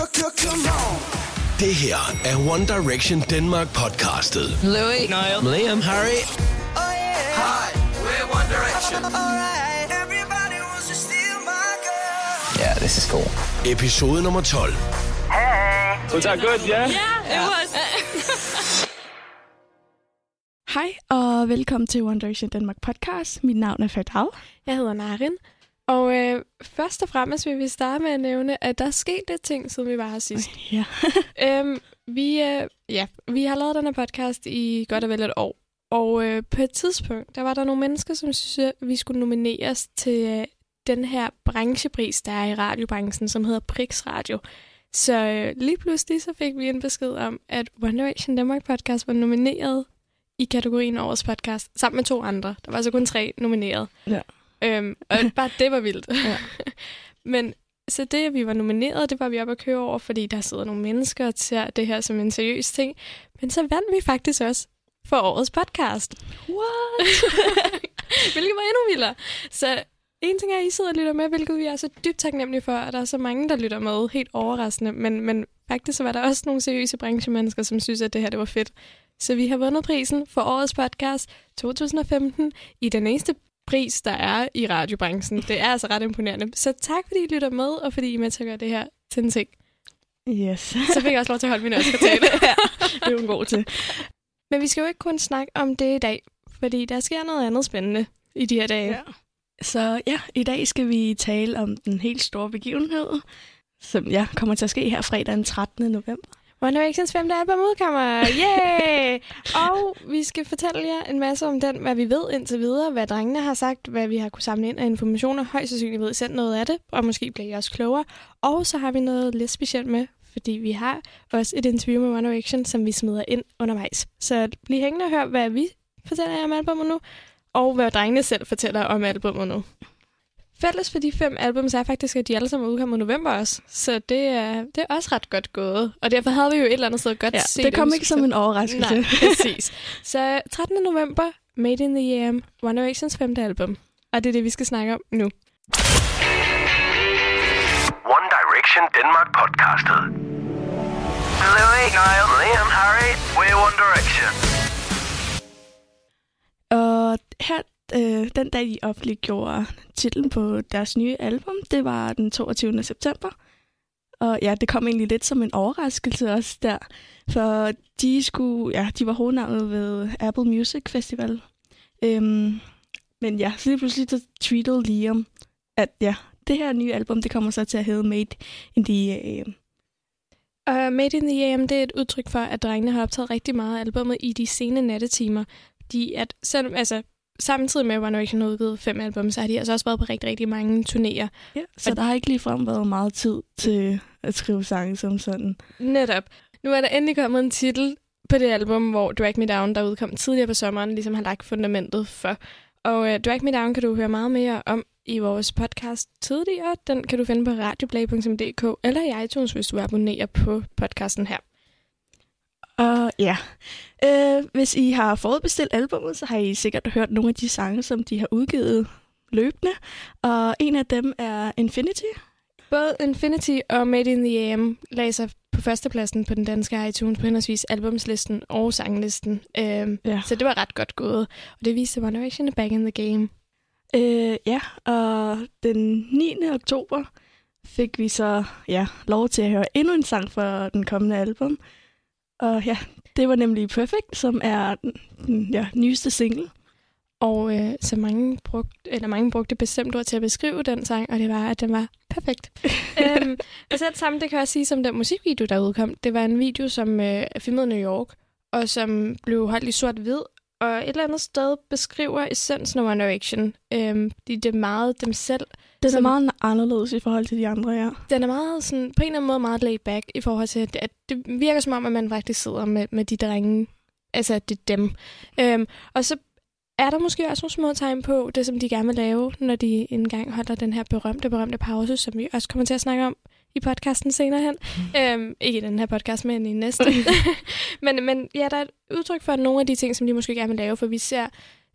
Det her er One Direction Denmark podcastet. Louis, Niall, Liam, Harry. Hi, we're One Direction. Yeah, this is cool. Episode nummer 12. Was that good? Yeah. Hej og velkommen til One Direction Danmark podcast. Mit navn er Fadal. Jeg hedder Narin. Og øh, først og fremmest vil vi starte med at nævne, at der er sket lidt ting, siden vi var her sidst. Ja. øhm, vi, øh, ja, vi har lavet den her podcast i godt og vel et år. Og øh, på et tidspunkt, der var der nogle mennesker, som synes, at vi skulle nomineres til øh, den her branchepris, der er i radiobranchen, som hedder Prix Radio. Så øh, lige pludselig så fik vi en besked om, at One Direction Danmark podcast var nomineret i kategorien Årets Podcast, sammen med to andre. Der var altså kun tre nomineret. Ja. Øhm, og bare det var vildt. Ja. Men så det, at vi var nomineret, det var vi oppe at køre over, fordi der sidder nogle mennesker og ser det her som en seriøs ting. Men så vandt vi faktisk også for årets podcast. What? Hvilket var endnu vildere. Så en ting er, at I sidder og lytter med, hvilket vi er så dybt taknemmelige for, at der er så mange, der lytter med. Helt overraskende. Men, men faktisk så var der også nogle seriøse branchemennesker, som synes, at det her det var fedt. Så vi har vundet prisen for årets podcast 2015 i den eneste pris, der er i radiobranchen. Det er altså ret imponerende. Så tak, fordi I lytter med, og fordi I er med til at gøre det her til en ting. Yes. Så fik jeg også lov til at holde min tale. ja, det er jo en god til. Men vi skal jo ikke kun snakke om det i dag, fordi der sker noget andet spændende i de her dage. Ja. Så ja, i dag skal vi tale om den helt store begivenhed, som ja, kommer til at ske her fredag den 13. november. One Directions femte album udkommer. Yeah! og vi skal fortælle jer en masse om den, hvad vi ved indtil videre, hvad drengene har sagt, hvad vi har kunne samle ind af informationer. Højst sandsynligt ved I selv noget af det, og måske bliver I også klogere. Og så har vi noget lidt specielt med, fordi vi har også et interview med One Direction, som vi smider ind undervejs. Så bliv hængende og hør, hvad vi fortæller jer om albumet nu, og hvad drengene selv fortæller om albumet nu. Fælles for de fem albums er faktisk, at de alle sammen er udkommet i november også. Så det er, det er også ret godt gået. Og derfor havde vi jo et eller andet sted godt Ja, set det kom ikke som en overraskelse. Nej, præcis. Så 13. november, Made in the EM, One Directions femte album. Og det er det, vi skal snakke om nu. One Direction Denmark podcastet. Louis, Niall, Liam, Harry, we're One Direction. Øh, den dag, de offentliggjorde titlen på deres nye album, det var den 22. september. Og ja, det kom egentlig lidt som en overraskelse også der, for de skulle, ja, de var hovednavnet ved Apple Music Festival. Øhm, men ja, så lige pludselig så tweetede Liam, at ja, det her nye album, det kommer så til at hedde Made in the AM. Og Made in the AM, det er et udtryk for, at drengene har optaget rigtig meget af albumet i de sene nattetimer. De, at selv, altså, samtidig med, at One Direction har udgivet fem album, så har de altså også været på rigtig, rigtig mange turnéer. Ja, så der har ikke ligefrem været meget tid til at skrive sange som sådan. Netop. Nu er der endelig kommet en titel på det album, hvor Drag Me Down, der udkom tidligere på sommeren, ligesom har lagt fundamentet for. Og uh, Drag Me Down kan du høre meget mere om i vores podcast tidligere. Den kan du finde på radioplay.dk eller i iTunes, hvis du abonnerer på podcasten her. Og ja, øh, hvis I har forudbestilt albumet, så har I sikkert hørt nogle af de sange, som de har udgivet løbende. Og en af dem er Infinity. Både Infinity og Made in the AM lagde sig på førstepladsen på den danske iTunes på henholdsvis albumslisten og sanglisten. Øhm, Ja. Så det var ret godt gået. Og det viste, One Direction er back in the game. Øh, ja, og den 9. oktober fik vi så ja, lov til at høre endnu en sang fra den kommende album. Og ja, det var nemlig Perfect, som er den, ja, nyeste single. Og øh, så mange brugte, eller mange brugte bestemt ord til at beskrive den sang, og det var, at den var perfekt. øhm, og så det samme, det kan jeg også sige som den musikvideo, der udkom. Det var en video, som øh, filmet i New York, og som blev holdt i sort-hvid, og et eller andet sted beskriver essensen af One Direction. Øhm, de, det er meget dem selv. Den er meget anderledes i forhold til de andre, ja. Den er meget sådan, på en eller anden måde meget laid back i forhold til, at, at det virker som om, at man faktisk sidder med, med de drenge. Altså, at det er dem. Øhm, og så er der måske også nogle små tegn på det, som de gerne vil lave, når de engang holder den her berømte, berømte pause, som vi også kommer til at snakke om i podcasten senere hen. øhm, ikke i den her podcast, men i næste. men, men ja, der er et udtryk for nogle af de ting, som de måske gerne vil lave, for vi ser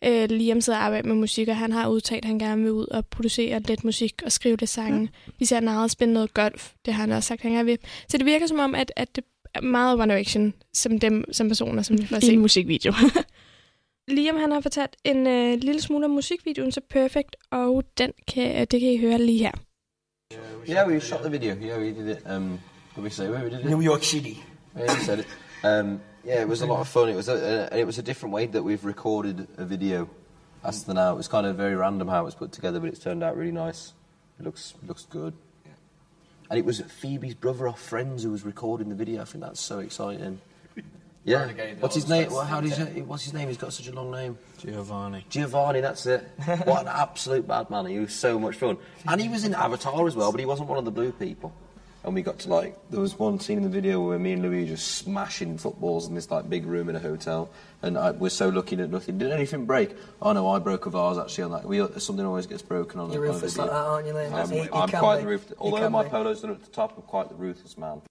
øh, Liam sidder og arbejder med musik, og han har udtalt, at han gerne vil ud og producere lidt musik og skrive det sange. Ja. Vi ser meget spille noget golf, det har han også sagt, han gerne vil. Så det virker som om, at, at det er meget One Direction som dem som personer, som vi får se. I en musikvideo. Liam han har fortalt en øh, lille smule om musikvideoen så Perfect, og den kan, det kan I høre lige her. Yeah, we shot the video. Yeah, we did it. Um, did we say where we did it? New York City. Yeah, we said it. Um, yeah, it was a lot of fun. It was a, a, it was a different way that we've recorded a video as to now. It was kind of very random how it was put together, but it's turned out really nice. It looks looks good. And it was Phoebe's brother off Friends who was recording the video. I think that's so exciting. Yeah. What's his name? Well, how do you What's his name? He's got such a long name. Giovanni. Giovanni, that's it. what an absolute bad man. He was so much fun. And he was in Avatar as well, but he wasn't one of the blue people. And we got to like, there was one scene in the video where me and Louis were just smashing footballs in this like big room in a hotel. And I, we're so lucky that nothing, did anything break? Oh no, I broke a vase actually on that. We, uh, something always gets broken on You're ruthless like that, aren't you, Liam? I'm, he, he I'm quite be. the ruthless, although my be. polo's done at the top, I'm quite the ruthless man.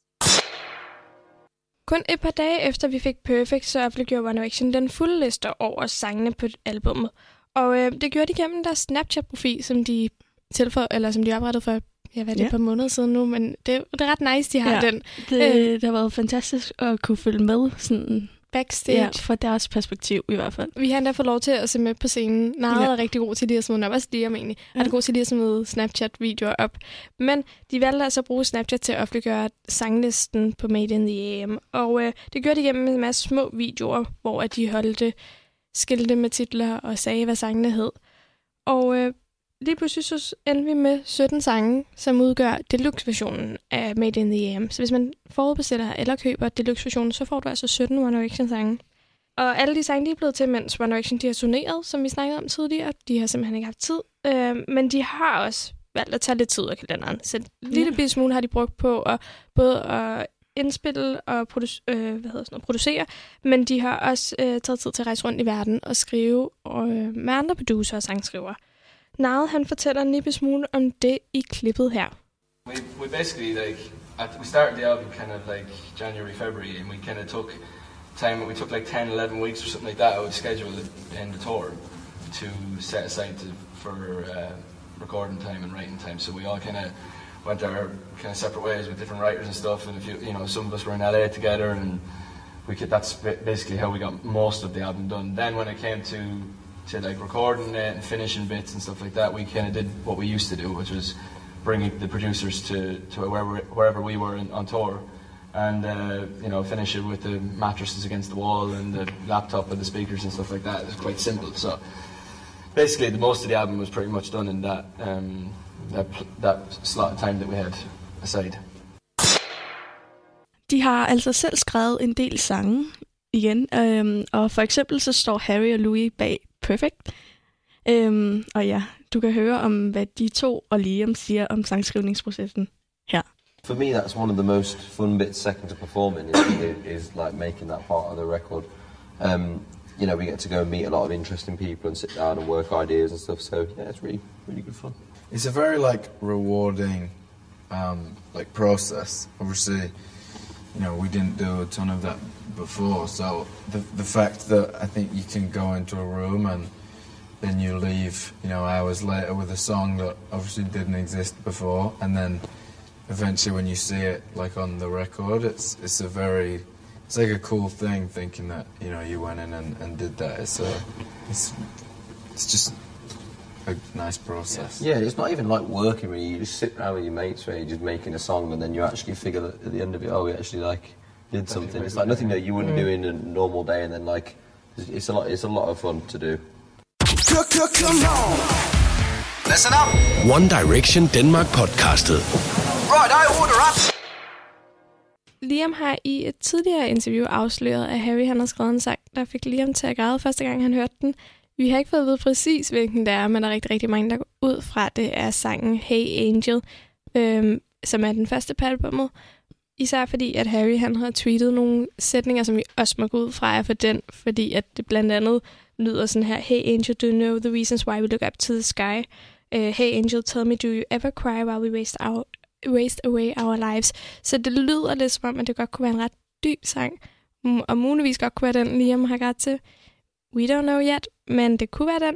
Kun et par dage efter vi fik Perfect, så offentliggjorde One Direction den fulde liste over sangene på albummet. Og øh, det gjorde de gennem deres Snapchat-profil, som de tilføj, eller som de oprettede for ja, hvad er det, ja. et par måneder siden nu, men det, det er ret nice, de har ja, den. Det, øh, det har været fantastisk at kunne følge med sådan backstage. Ja, fra deres perspektiv i hvert fald. Vi har endda fået lov til at se med på scenen. Nara ja. er rigtig god til det at smide op. Også Liam egentlig. Ja. Er god til at smide Snapchat-videoer op. Men de valgte altså at bruge Snapchat til at offentliggøre sanglisten på Made in the AM. Og øh, det gjorde de gennem en masse små videoer, hvor at de holdte skilte med titler og sagde, hvad sangene hed. Og øh, lige pludselig så endte vi med 17 sange, som udgør deluxe-versionen af Made in the AM. Så hvis man forudbestiller eller køber deluxe-versionen, så får du altså 17 One Direction-sange. Og alle de sange, de er blevet til, mens One Direction de har turneret, som vi snakkede om tidligere. De har simpelthen ikke haft tid. Øh, men de har også valgt at tage lidt tid af kalenderen. Så en lille ja. smule har de brugt på at både at indspille og produce, øh, hvad hedder sådan noget, producere, men de har også øh, taget tid til at rejse rundt i verden og skrive øh, med andre producer og sangskrivere. Nile, han fortæller en lille smule om det i klippet her. We, we basically like we started the album kind of like January, February, and we kind of took time. We took like 10, 11 weeks or something like that. I would schedule it in the tour to set aside to, for uh, recording time and writing time. So we all kind of went our kind of separate ways with different writers and stuff. And if you, you know, some of us were in LA together, and we could. That's basically how we got most of the album done. Then when it came to to like recording it and finishing bits and stuff like that, we kind of did what we used to do, which was bringing the producers to, to wherever, wherever we were in, on tour and uh, you know finish it with the mattresses against the wall and the laptop and the speakers and stuff like that. It's quite simple. So basically, the most of the album was pretty much done in that um, that, that slot of time that we had aside. De har altså selv skrevet en del sange igen, øhm, og for eksempel så står Harry og Louis bag Perfect. Øhm, og ja, du kan høre om, hvad de to og Liam siger om sangskrivningsprocessen her. For me, that's one of the most fun bits second to performing is, is like making that part of the record. Um, you know, we get to go and meet a lot of interesting people and sit down and work ideas and stuff. So yeah, it's really, really good fun. It's a very like rewarding, um, like process. Obviously, you know, we didn't do a ton of that before. So the the fact that I think you can go into a room and then you leave, you know, hours later with a song that obviously didn't exist before, and then eventually when you see it like on the record, it's it's a very it's like a cool thing thinking that you know you went in and, and did that. It's a it's it's just a nice process. Yeah, it's not even like working really. You just sit around with your mates, where you're just making a song, and then you actually figure that at the end of it, oh, we actually like did something. It's like nothing that you wouldn't do in a normal day, and then like it's a lot. It's a lot of fun to do. Come on. Listen up. One Direction Denmark podcastet. Right, I order up. Liam har i et tidligere interview afsløret, at Harry han har skrevet en sang, der fik Liam til at græde første gang, han hørte den. Vi har ikke fået at vide præcis, hvilken det er, men der er rigtig, rigtig mange, der går ud fra, det er sangen Hey Angel, øhm, som er den første på albumet. Især fordi, at Harry han har tweetet nogle sætninger, som vi også må gå ud fra er for den, fordi at det blandt andet lyder sådan her, Hey Angel, do you know the reasons why we look up to the sky? Uh, hey Angel, tell me, do you ever cry while we waste, our, waste away our lives? Så det lyder lidt som om, at det godt kunne være en ret dyb sang, og muligvis godt kunne være den, Liam har ret til. We Don't Know Yet, men det kunne være den.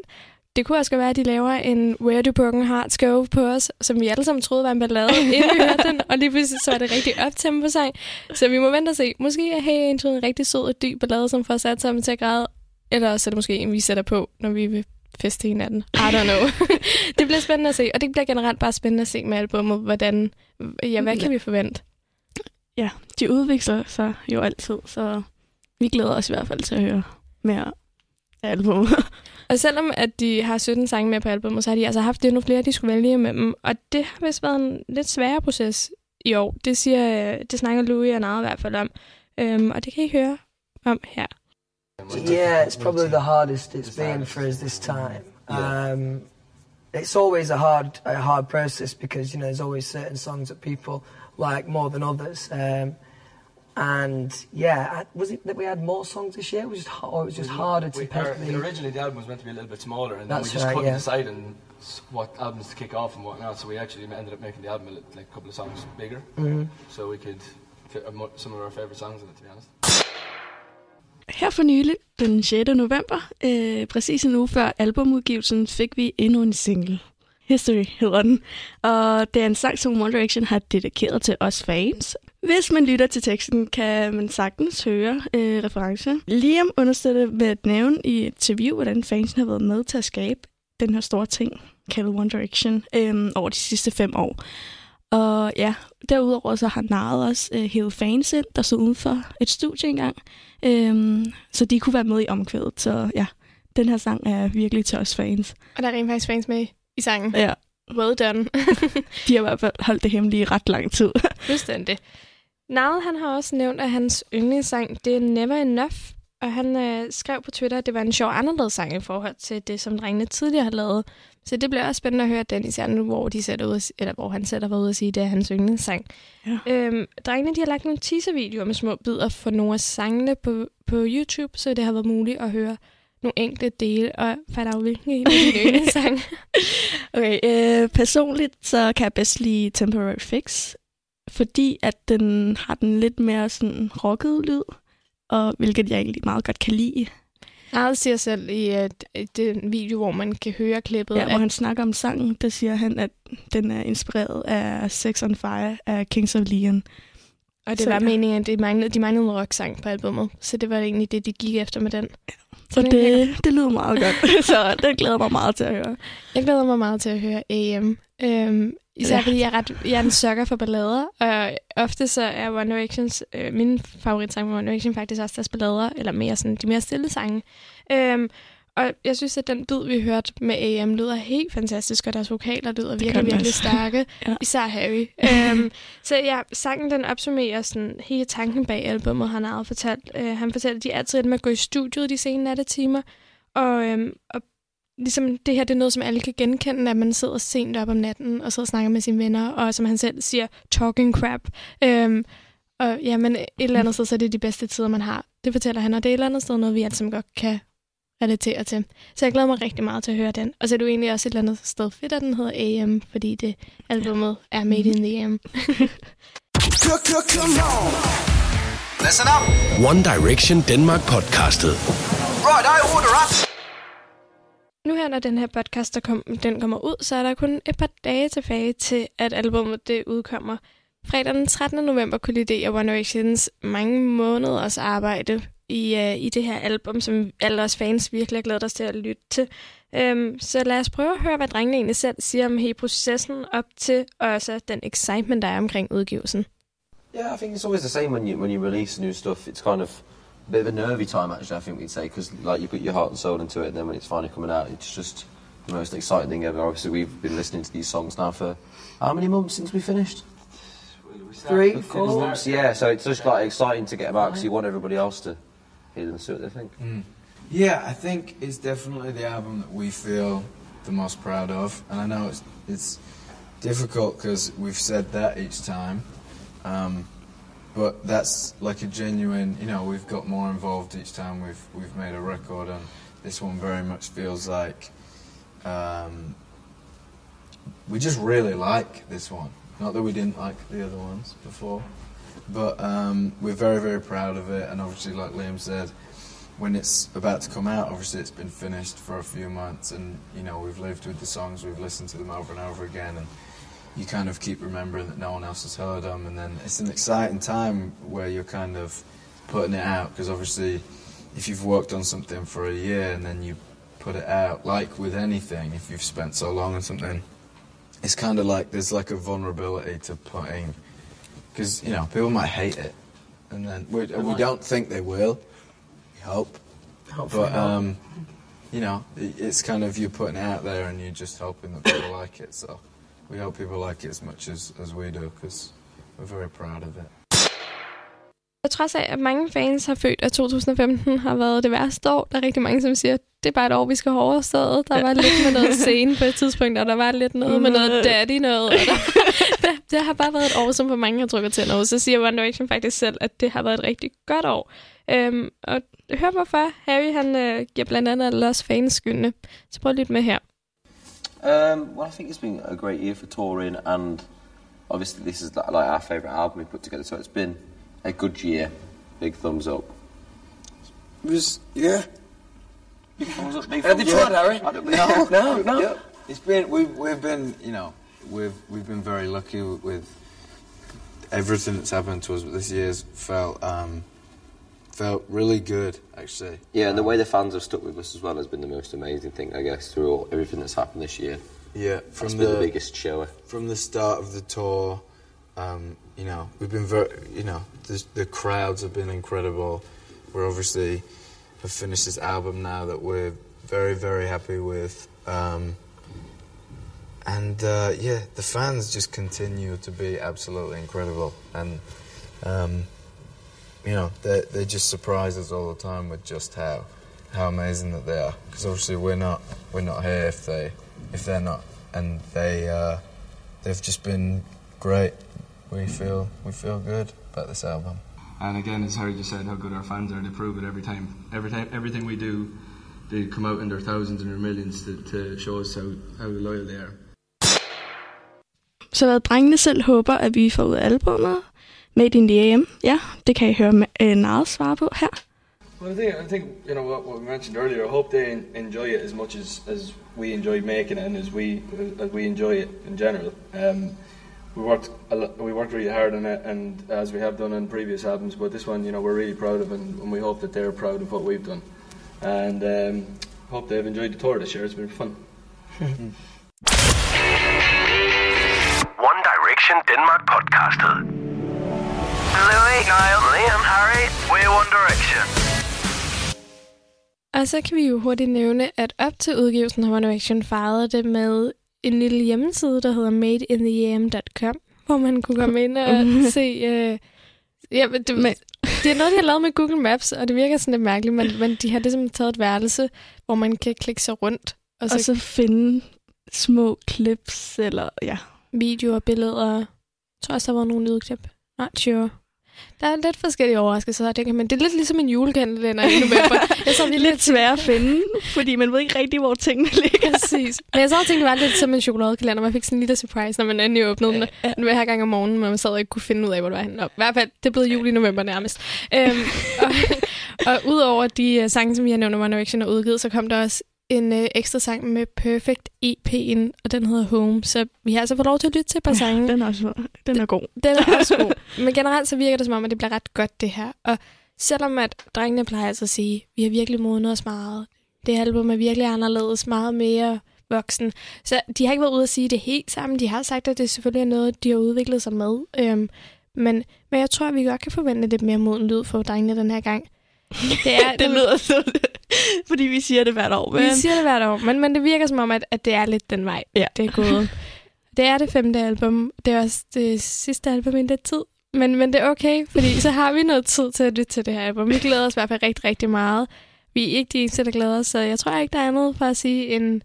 Det kunne også være, at de laver en Where Do Broken Hearts Go på os, som vi alle sammen troede var en ballade, inden vi hørte den, og lige pludselig så er det rigtig optempo sang. Så vi må vente og se. Måske er Hey Angel en rigtig sød og dyb ballade, som får sat sammen til at græde. Eller så er det måske en, vi sætter på, når vi vil feste hinanden. I don't know. det bliver spændende at se, og det bliver generelt bare spændende at se med albumet, hvordan, ja, hvad kan vi forvente? Ja, de udvikler sig jo altid, så vi glæder os i hvert fald til at høre mere af albumet. Og selvom at de har 17 sange med på albumet, så har de altså haft endnu flere, de skulle vælge med dem. Og det har vist været en lidt sværere proces i år. Det, siger, det snakker Louis og Nara i hvert fald om. Um, og det kan I høre om her. Yeah, it's probably the hardest it's been for us this time. Um, it's always a hard, a hard process because you know there's always certain songs that people like more than others. Um, and yeah, was it that we had more songs this year? It was just, or it was just harder to we, pick our, the. Originally, the album was meant to be a little bit smaller, and then That's we just right, couldn't yeah. decide on what albums to kick off and whatnot. So we actually ended up making the album a, li- like a couple of songs bigger, Mhm. so we could fit a some of our favorite songs in it. To be honest. Her for nylig, den 6. november, øh, præcis en uge før albumudgivelsen, fik vi endnu en single. History hedder den. Og det er en sang, som One Direction har dedikeret til os fans. Hvis man lytter til teksten, kan man sagtens høre øh, reference. Liam understøtter med at nævne i et interview, hvordan fansen har været med til at skabe den her store ting, kaldet One Direction, øh, over de sidste fem år. Og ja, derudover så har Nile også øh, hævet fans ind, der stod uden for et studie engang. Øhm, så de kunne være med i omkvædet. Så ja, den her sang er virkelig til os fans. Og der er rent faktisk fans med i sangen. Ja, Well done. de har i hvert fald holdt det hemmelige i ret lang tid. Fuldstændig. Nile, han har også nævnt, at hans yndlingssang, det er Never Enough. Og han øh, skrev på Twitter, at det var en sjov anderledes sang i forhold til det, som drengene tidligere har lavet. Så det bliver også spændende at høre den, især nu, hvor, de sætter ud, eller hvor han sætter ud og sige, at det er hans yndlingssang. Ja. Øhm, drengene de har lagt nogle teaservideoer med små bidder for nogle af sangene på, på YouTube, så det har været muligt at høre nogle enkelte dele, og fandt af, hvilken en af dine yndlingssange. Okay, øh, personligt så kan jeg bedst lide Temporary Fix, fordi at den har den lidt mere sådan rocket lyd, og hvilket jeg egentlig meget godt kan lide. Nile siger selv i at, at den video, hvor man kan høre klippet, Ja, at hvor han snakker om sangen, der siger han, at den er inspireret af Sex on Fire af Kings of Leon. Og det Så var ja. meningen, at det manglede, de manglede en rock-sang på albumet. Så det var egentlig det, de gik efter med den. Så kan jeg det, det lyder meget godt, så den glæder jeg mig meget til at høre. Jeg glæder mig meget til at høre AM. Øhm, især Ja. fordi jeg er, ret, jeg er en sukker for ballader, og ofte så er One Directions, øh, min favoritsang med One Direction faktisk også deres ballader, eller mere sådan, de mere stille sange. Øhm, og jeg synes, at den bid, vi hørte med AM, lyder helt fantastisk, og deres vokaler lyder gør virkelig, virkelig stærke. Ja. Især Harry. øhm, så ja, sangen den opsummerer sådan hele tanken bag albumet, han har fortalt. Øh, han fortæller, at de er altid med at gå i studiet de sene nattetimer, og, øhm, og ligesom det her, det er noget, som alle kan genkende, at man sidder sent op om natten og sidder og snakker med sine venner, og som han selv siger, talking crap. Øhm, og ja, men et eller andet sted, så er det de bedste tider, man har. Det fortæller han, og det er et eller andet sted noget, vi alle sammen godt kan relatere til. Så jeg glæder mig rigtig meget til at høre den. Og så er jo egentlig også et eller andet sted fedt, at den hedder AM, fordi det albumet er Made in the AM. Listen up. One Direction Denmark podcastet. Right, I order up. Nu her, når den her podcast der kom, den kommer ud, så er der kun et par dage tilbage til, at albumet det udkommer. Fredag den 13. november kolliderer One Directions mange måneders arbejde i, uh, i det her album, som alle os fans virkelig har glædet os til at lytte til. Um, så lad os prøve at høre, hvad drengene egentlig selv siger om hele processen op til, og også den excitement, der er omkring udgivelsen. Yeah, I think it's always the same when you when you release new stuff. It's kind of bit of a nervy time, actually. I think we'd say because like you put your heart and soul into it, and then when it's finally coming out, it's just the most exciting thing ever. Obviously, we've been listening to these songs now for how many months since we finished? Three, Couple four. months, yeah. So it's just like exciting to get them out because you want everybody else to hear them and see what they think. Yeah, I think it's definitely the album that we feel the most proud of, and I know it's it's difficult because we've said that each time, um, but that's like a genuine. You know, we've got more involved each time we've we've made a record, and this one very much feels like um, we just really like this one. Not that we didn't like the other ones before, but um, we're very very proud of it, and obviously, like Liam said when it's about to come out, obviously it's been finished for a few months, and you know we've lived with the songs, we've listened to them over and over again, and you kind of keep remembering that no one else has heard them, and then it's an exciting time where you're kind of putting it out because obviously if you've worked on something for a year and then you put it out, like with anything, if you've spent so long on something, it's kind of like there's like a vulnerability to putting because you know people might hate it, and then we, we don't think they will. We hope, Hopefully but um, you know it's kind of you're putting it out there and you're just hoping that people like it. So we hope people like it as much as as we do because we're very proud of it. På trods af, at mange fans har følt, at 2015 har været det værste år, der er rigtig mange, som siger, at det er bare et år, vi skal have overstået. Der var lidt med noget scene på et tidspunkt, og der var lidt noget med noget daddy noget. Og der, der, det har bare været et år, som for mange har trukket til noget. Så siger One Direction faktisk selv, at det har været et rigtig godt år. Øhm, og hør hvorfor. Harry han øh, giver blandt andet alle os fans skyldene. Så prøv lidt med her. Um, well, I think it's been a great year for touring, and obviously this is like, our favourite album we put together. So it's been a good year. Big thumbs up. It was yeah. Big thumbs up. Big Have thumbs you tried. Harry? I don't- No, no, no. Yeah. It's been we've we've been you know we've we've been very lucky with everything that's happened to us. But this year's felt um, felt really good actually. Yeah, and the way the fans have stuck with us as well has been the most amazing thing, I guess, through all, everything that's happened this year. Yeah, from been the, the biggest show. from the start of the tour, um, you know, we've been very, you know, the, the crowds have been incredible. We're obviously have finished this album now that we're very, very happy with. Um, and uh, yeah, the fans just continue to be absolutely incredible. And, um, you know, they, they just surprise us all the time with just how, how amazing that they are. Because obviously we're not, we're not here if they, if they're not. And they, uh, they've just been great. We feel, we feel good about this album. And again, as Harry just said, how good our fans are. They prove it every time. Every time, everything we do, they come out in their thousands and their millions to, to show us how, how loyal they are. Så hvad drengene selv håber, at vi får ud af albumet, Made in the AM, ja, det kan I høre med, øh, Nars svare på her. Well, I think I think you know what, what we mentioned earlier. I hope they en- enjoy it as much as, as we enjoy making it and as we as we enjoy it in general. Um, we worked a lot, we worked really hard on it, and as we have done on previous albums, but this one, you know, we're really proud of, and, and we hope that they're proud of what we've done, and um, hope they've enjoyed the tour this year. It's been fun. One Direction Denmark podcastet. Louis, Niall, Liam, Harry, we're One Direction. Og så kan vi jo hurtigt nævne, at op til udgivelsen har One Direction fejret det med en lille hjemmeside, der hedder madeintheam.com, hvor man kunne komme ind og se... Øh, ja, det, Men- det er noget, de har lavet med Google Maps, og det virker sådan lidt mærkeligt, men, men de har ligesom taget et værelse, hvor man kan klikke sig rundt, og så, og så finde små clips, eller ja. videoer billeder. Jeg tror også, der var nogle lydklip. Not sure. Der er lidt forskellige overraskelser, det kan man. Det er lidt ligesom en julekalender i november. Jeg så Det er lidt svært at finde, fordi man ved ikke rigtig, hvor tingene ligger. Præcis. Men jeg så tænkte, det var lidt som en chokoladekalender. Man fik sådan en lille surprise, når man endelig åbnede den Ja. den hver gang om morgenen, men man sad og ikke kunne finde ud af, hvor det var henne. Nå, I hvert fald, det er blevet jul i november nærmest. Øhm, og, og udover de uh, sange, som vi har nævnt, One Direction har udgivet, så kom der også en uh, ekstra sang med Perfect EP'en, og den hedder Home. Så vi har altså fået lov til at lytte til et par sange. Ja, den er, også, den er god. Den er også god. Men generelt så virker det som om, at det bliver ret godt, det her. Og selvom at drengene plejer altså at sige, vi har virkelig modnet os meget. Det her album er virkelig anderledes, meget mere voksen. Så de har ikke været ude at sige det helt sammen. De har sagt, at det selvfølgelig er noget, de har udviklet sig med. Øhm, men, men jeg tror, at vi godt kan forvente lidt mere moden lyd for drengene den her gang. Det, er, det lyder så, fordi vi siger det hvert år. vi Men siger det hvert år, men, men det virker som om, at, at det er lidt den vej, Ja. det er gået. Det er det femte album. Det er også det sidste album i lidt tid. Men, men det er okay, fordi så har vi noget tid til at lytte til det her album. Vi glæder os i hvert fald rigtig, rigtig meget. Vi er ikke de eneste, der glæder os, så jeg tror ikke, der er andet for at sige end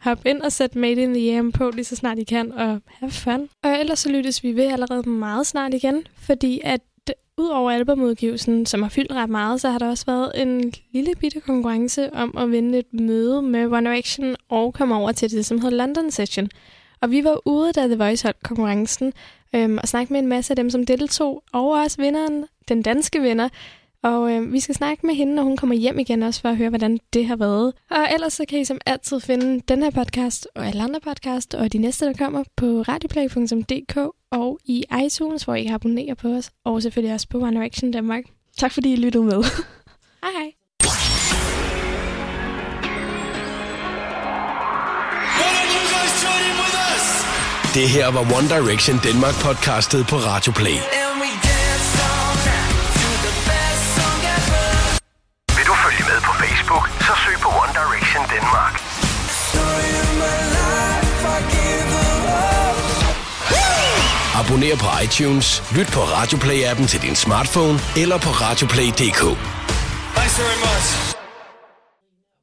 hop ind og sæt Made in the AM på lige så snart I kan, og have fun. Og ellers så lyttes vi ved allerede meget snart igen, fordi at Udover albumudgivelsen, som har fyldt ret meget, så har der også været en lille bitte konkurrence om at vinde et møde med One Direction og komme over til det, som hedder London Session. Og vi var ude, da The Voice holdt konkurrencen, øhm, og snakke med en masse af dem, som deltog, og også vinderen, den danske vinder, Og øh, vi skal snakke med hende, når hun kommer hjem igen også, for at høre, hvordan det har været. Og ellers så kan I som altid finde den her podcast og alle andre podcast og de næste, der kommer på radioplay.dk og i iTunes, hvor I kan abonnere på os. Og selvfølgelig også på One Direction Danmark. Tak fordi I lyttede med. hej hej. Det her var One Direction Danmark podcastet på Radio Play. Abonner på iTunes, lyt på Radioplay-appen til din smartphone eller på radioplay.dk. Thanks very much.